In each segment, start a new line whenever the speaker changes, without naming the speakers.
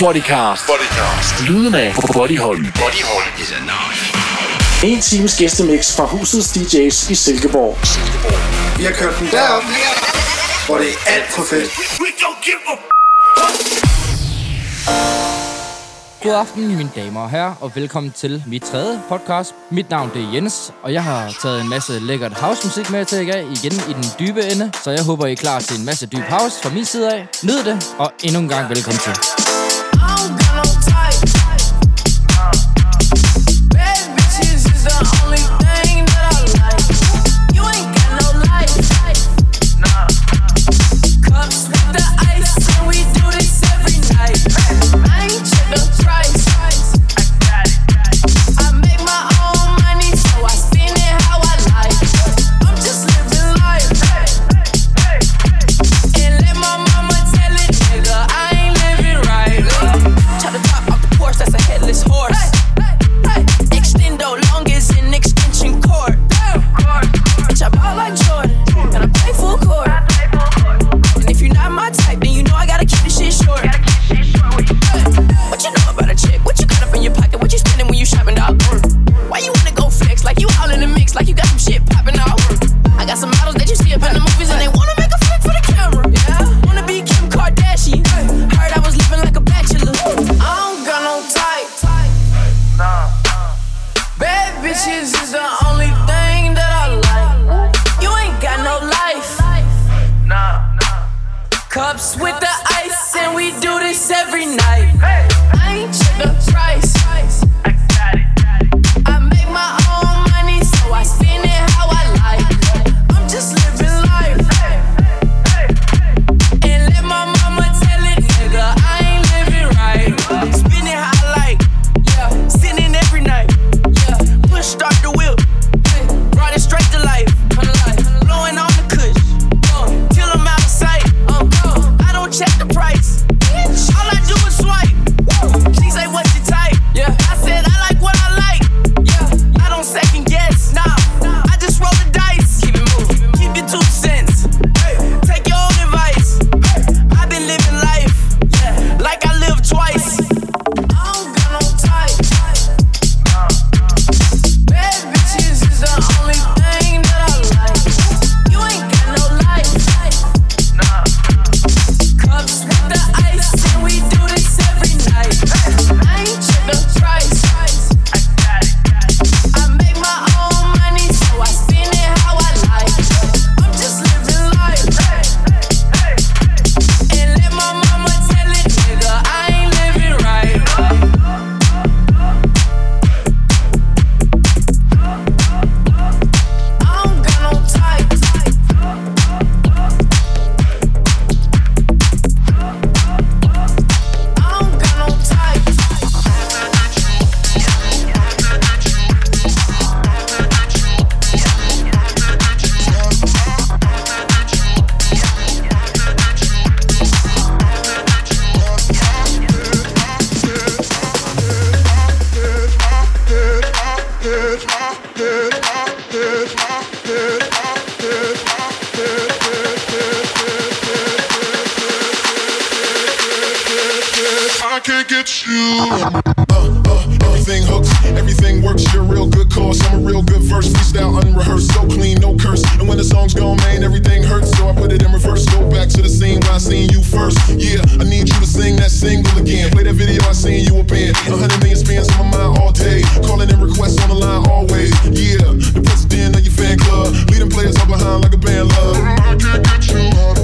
Bodycast.
Bodycast.
Lyden af Bodyholm.
Bodyholm. Is enough.
En times gæstemix fra husets DJ's i Silkeborg. Silkeborg.
Vi har kørt den derop, hvor det er alt for fedt.
We don't give a
God aften, mine damer og herrer, og velkommen til mit tredje podcast. Mit navn det er Jens, og jeg har taget en masse lækkert housemusik med til jer igen i den dybe ende, så jeg håber, I er klar til en masse dyb house fra min side af. Nyd det, og endnu en gang velkommen til.
I
can't get you. Everything works, you're real good cause. I'm a real good verse, freestyle unrehearsed, so clean, no curse. And when the song's gone, man, everything hurts, so I put it in reverse. Go back to the scene where I seen you first. Yeah, I need you to sing that single again. Play that video, I seen you up in. A hundred million spins on my mind all day. Calling in requests on the line always. Yeah, the president of your fan club. Leading players all behind like a band love. I can't get you out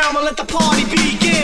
down
and let the party begin.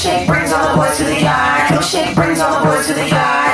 shake brings all the boys to the yard. Your shake brings all the boys to the yard.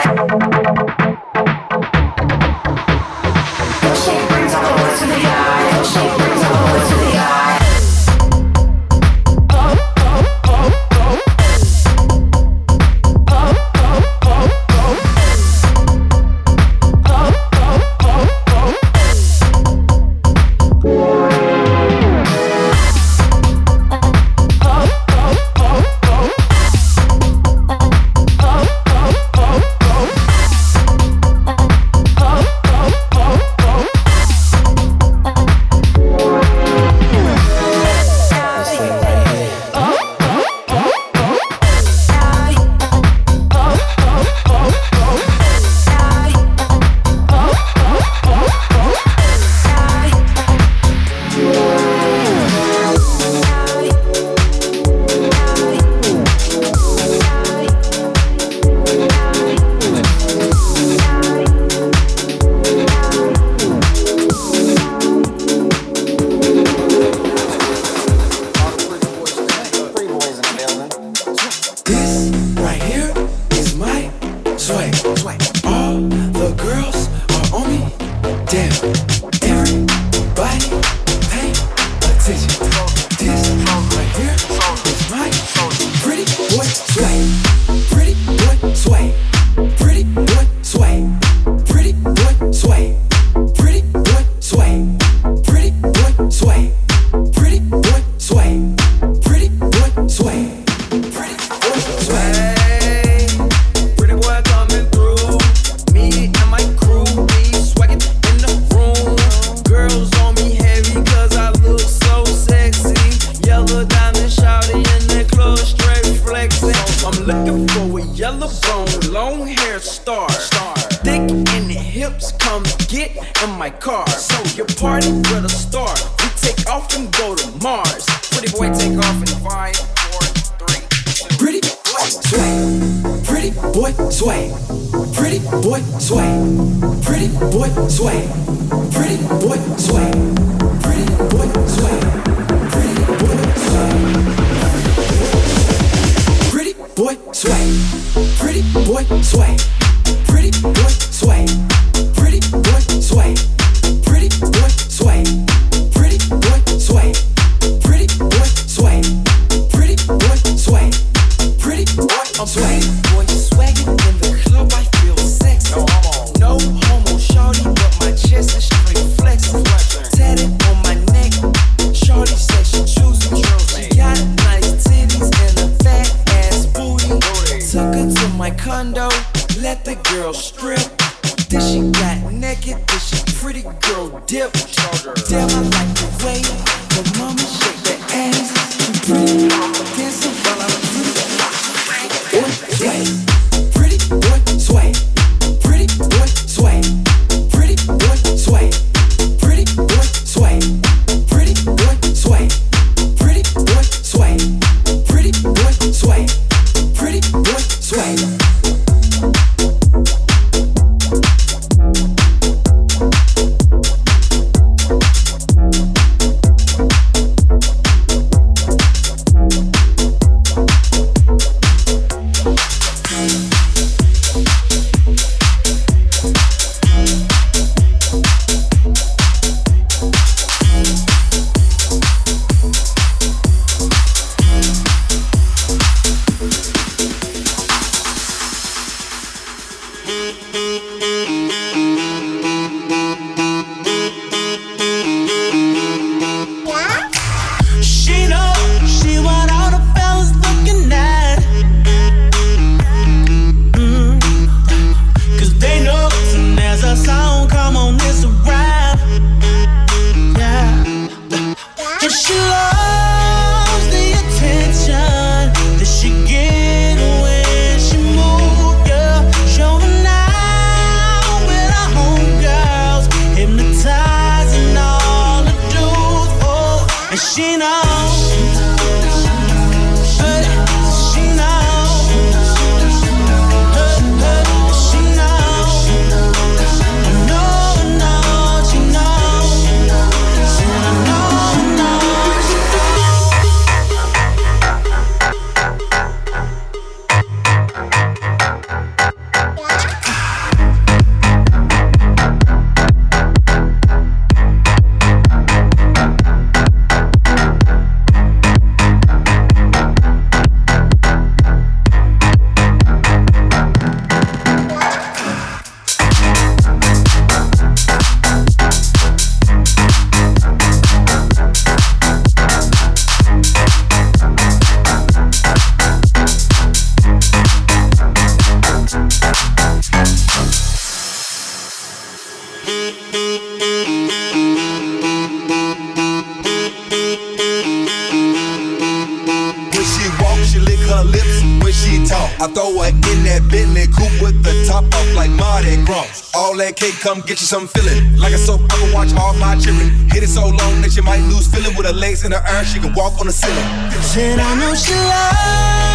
Come get
you some feeling. Like a soap, I can watch all my children. Hit it so long that you might lose feeling with her legs in the air. She can walk on the ceiling.
Said I know she loves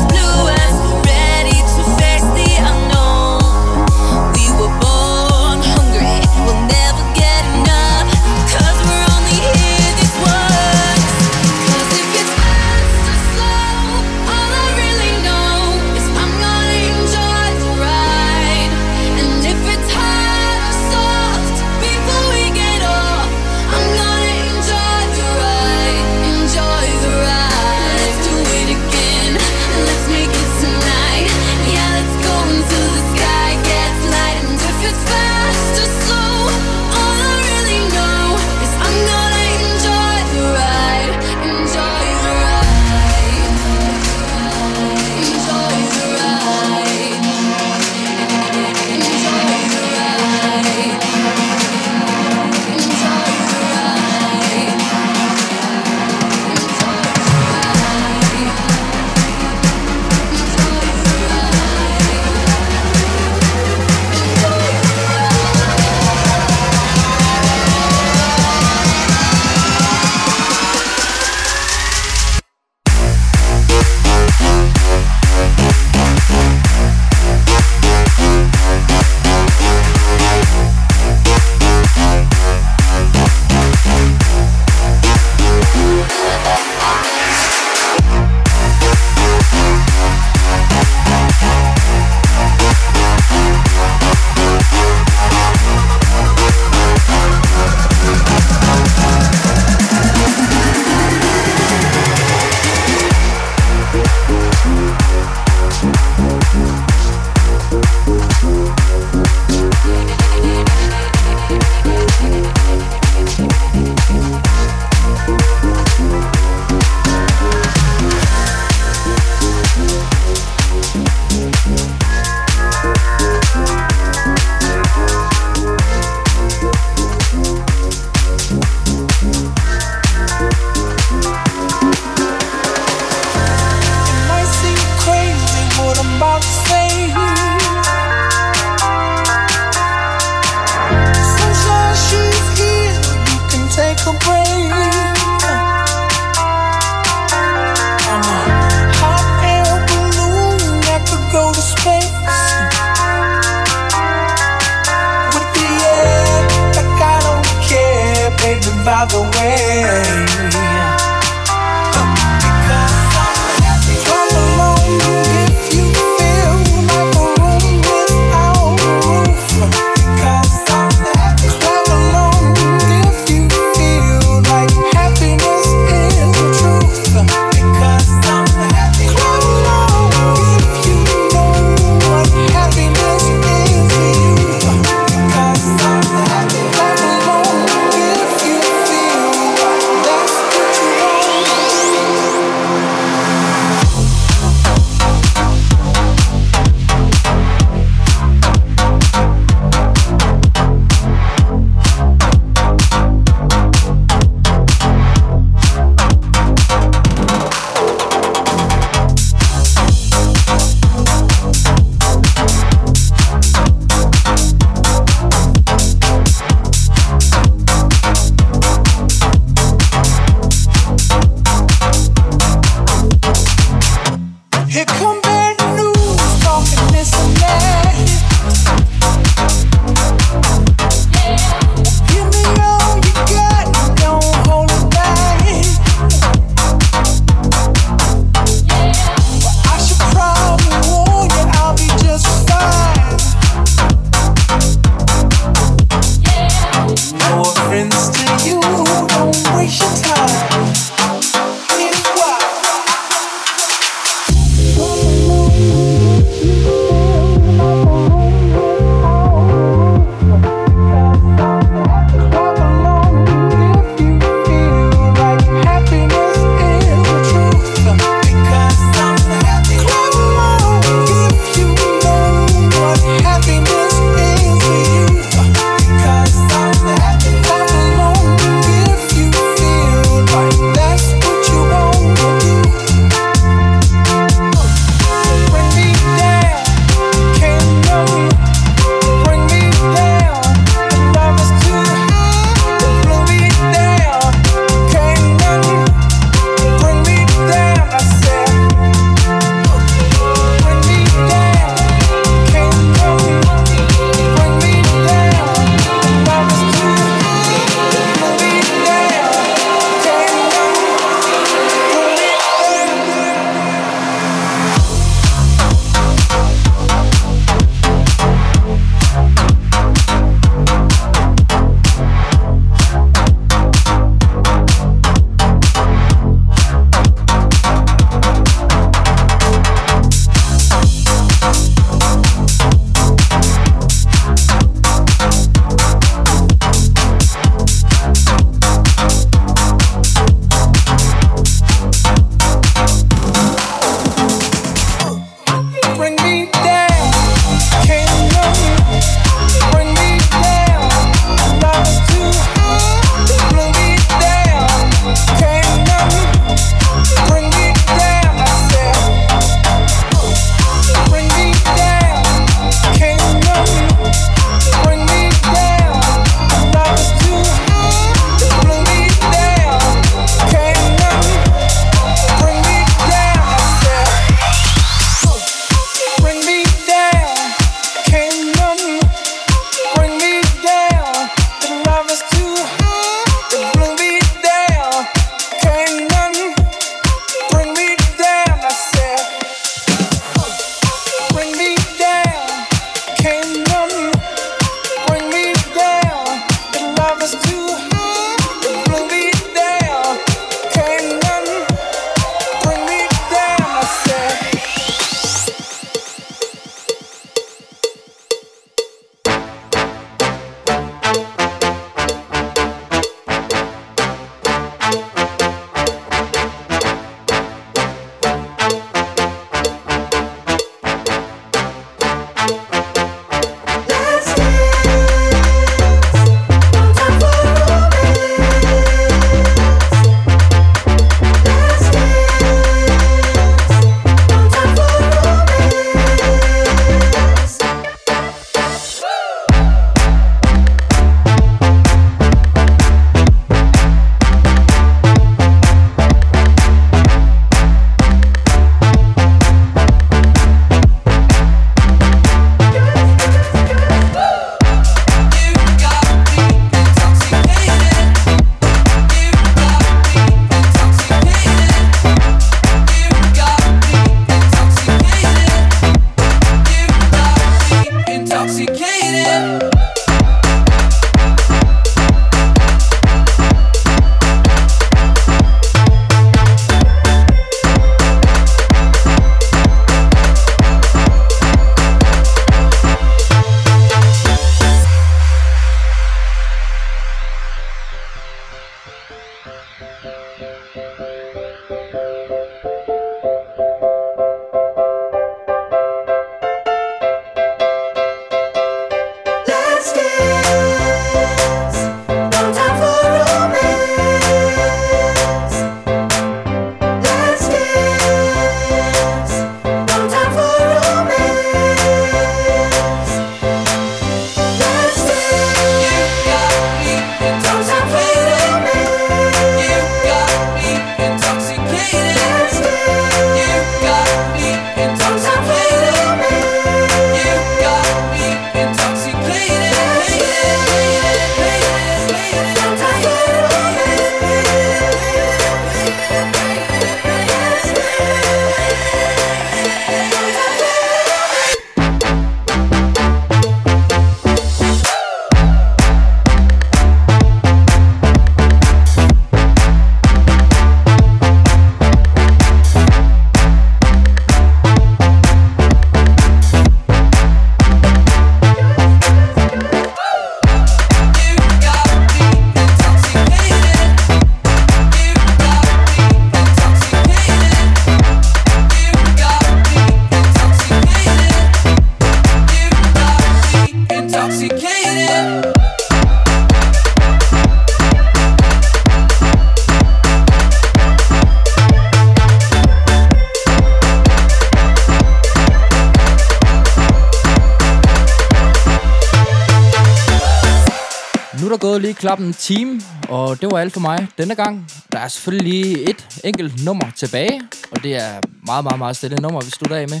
og det var alt for mig denne gang. Der er selvfølgelig lige et enkelt nummer tilbage, og det er meget, meget, meget stille nummer, vi slutter af med.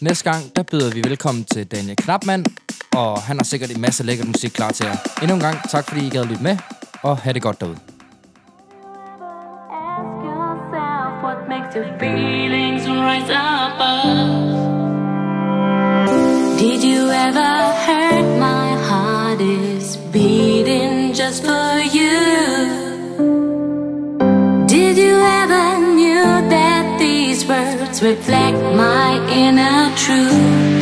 Næste gang, der byder vi velkommen til Daniel Knapmand, og han har sikkert en masse lækker musik klar til jer. Endnu en gang, tak fordi I gad lytte med, og have det godt derude.
Did you ever hurt my heart is beating just for you? Reflect my inner truth?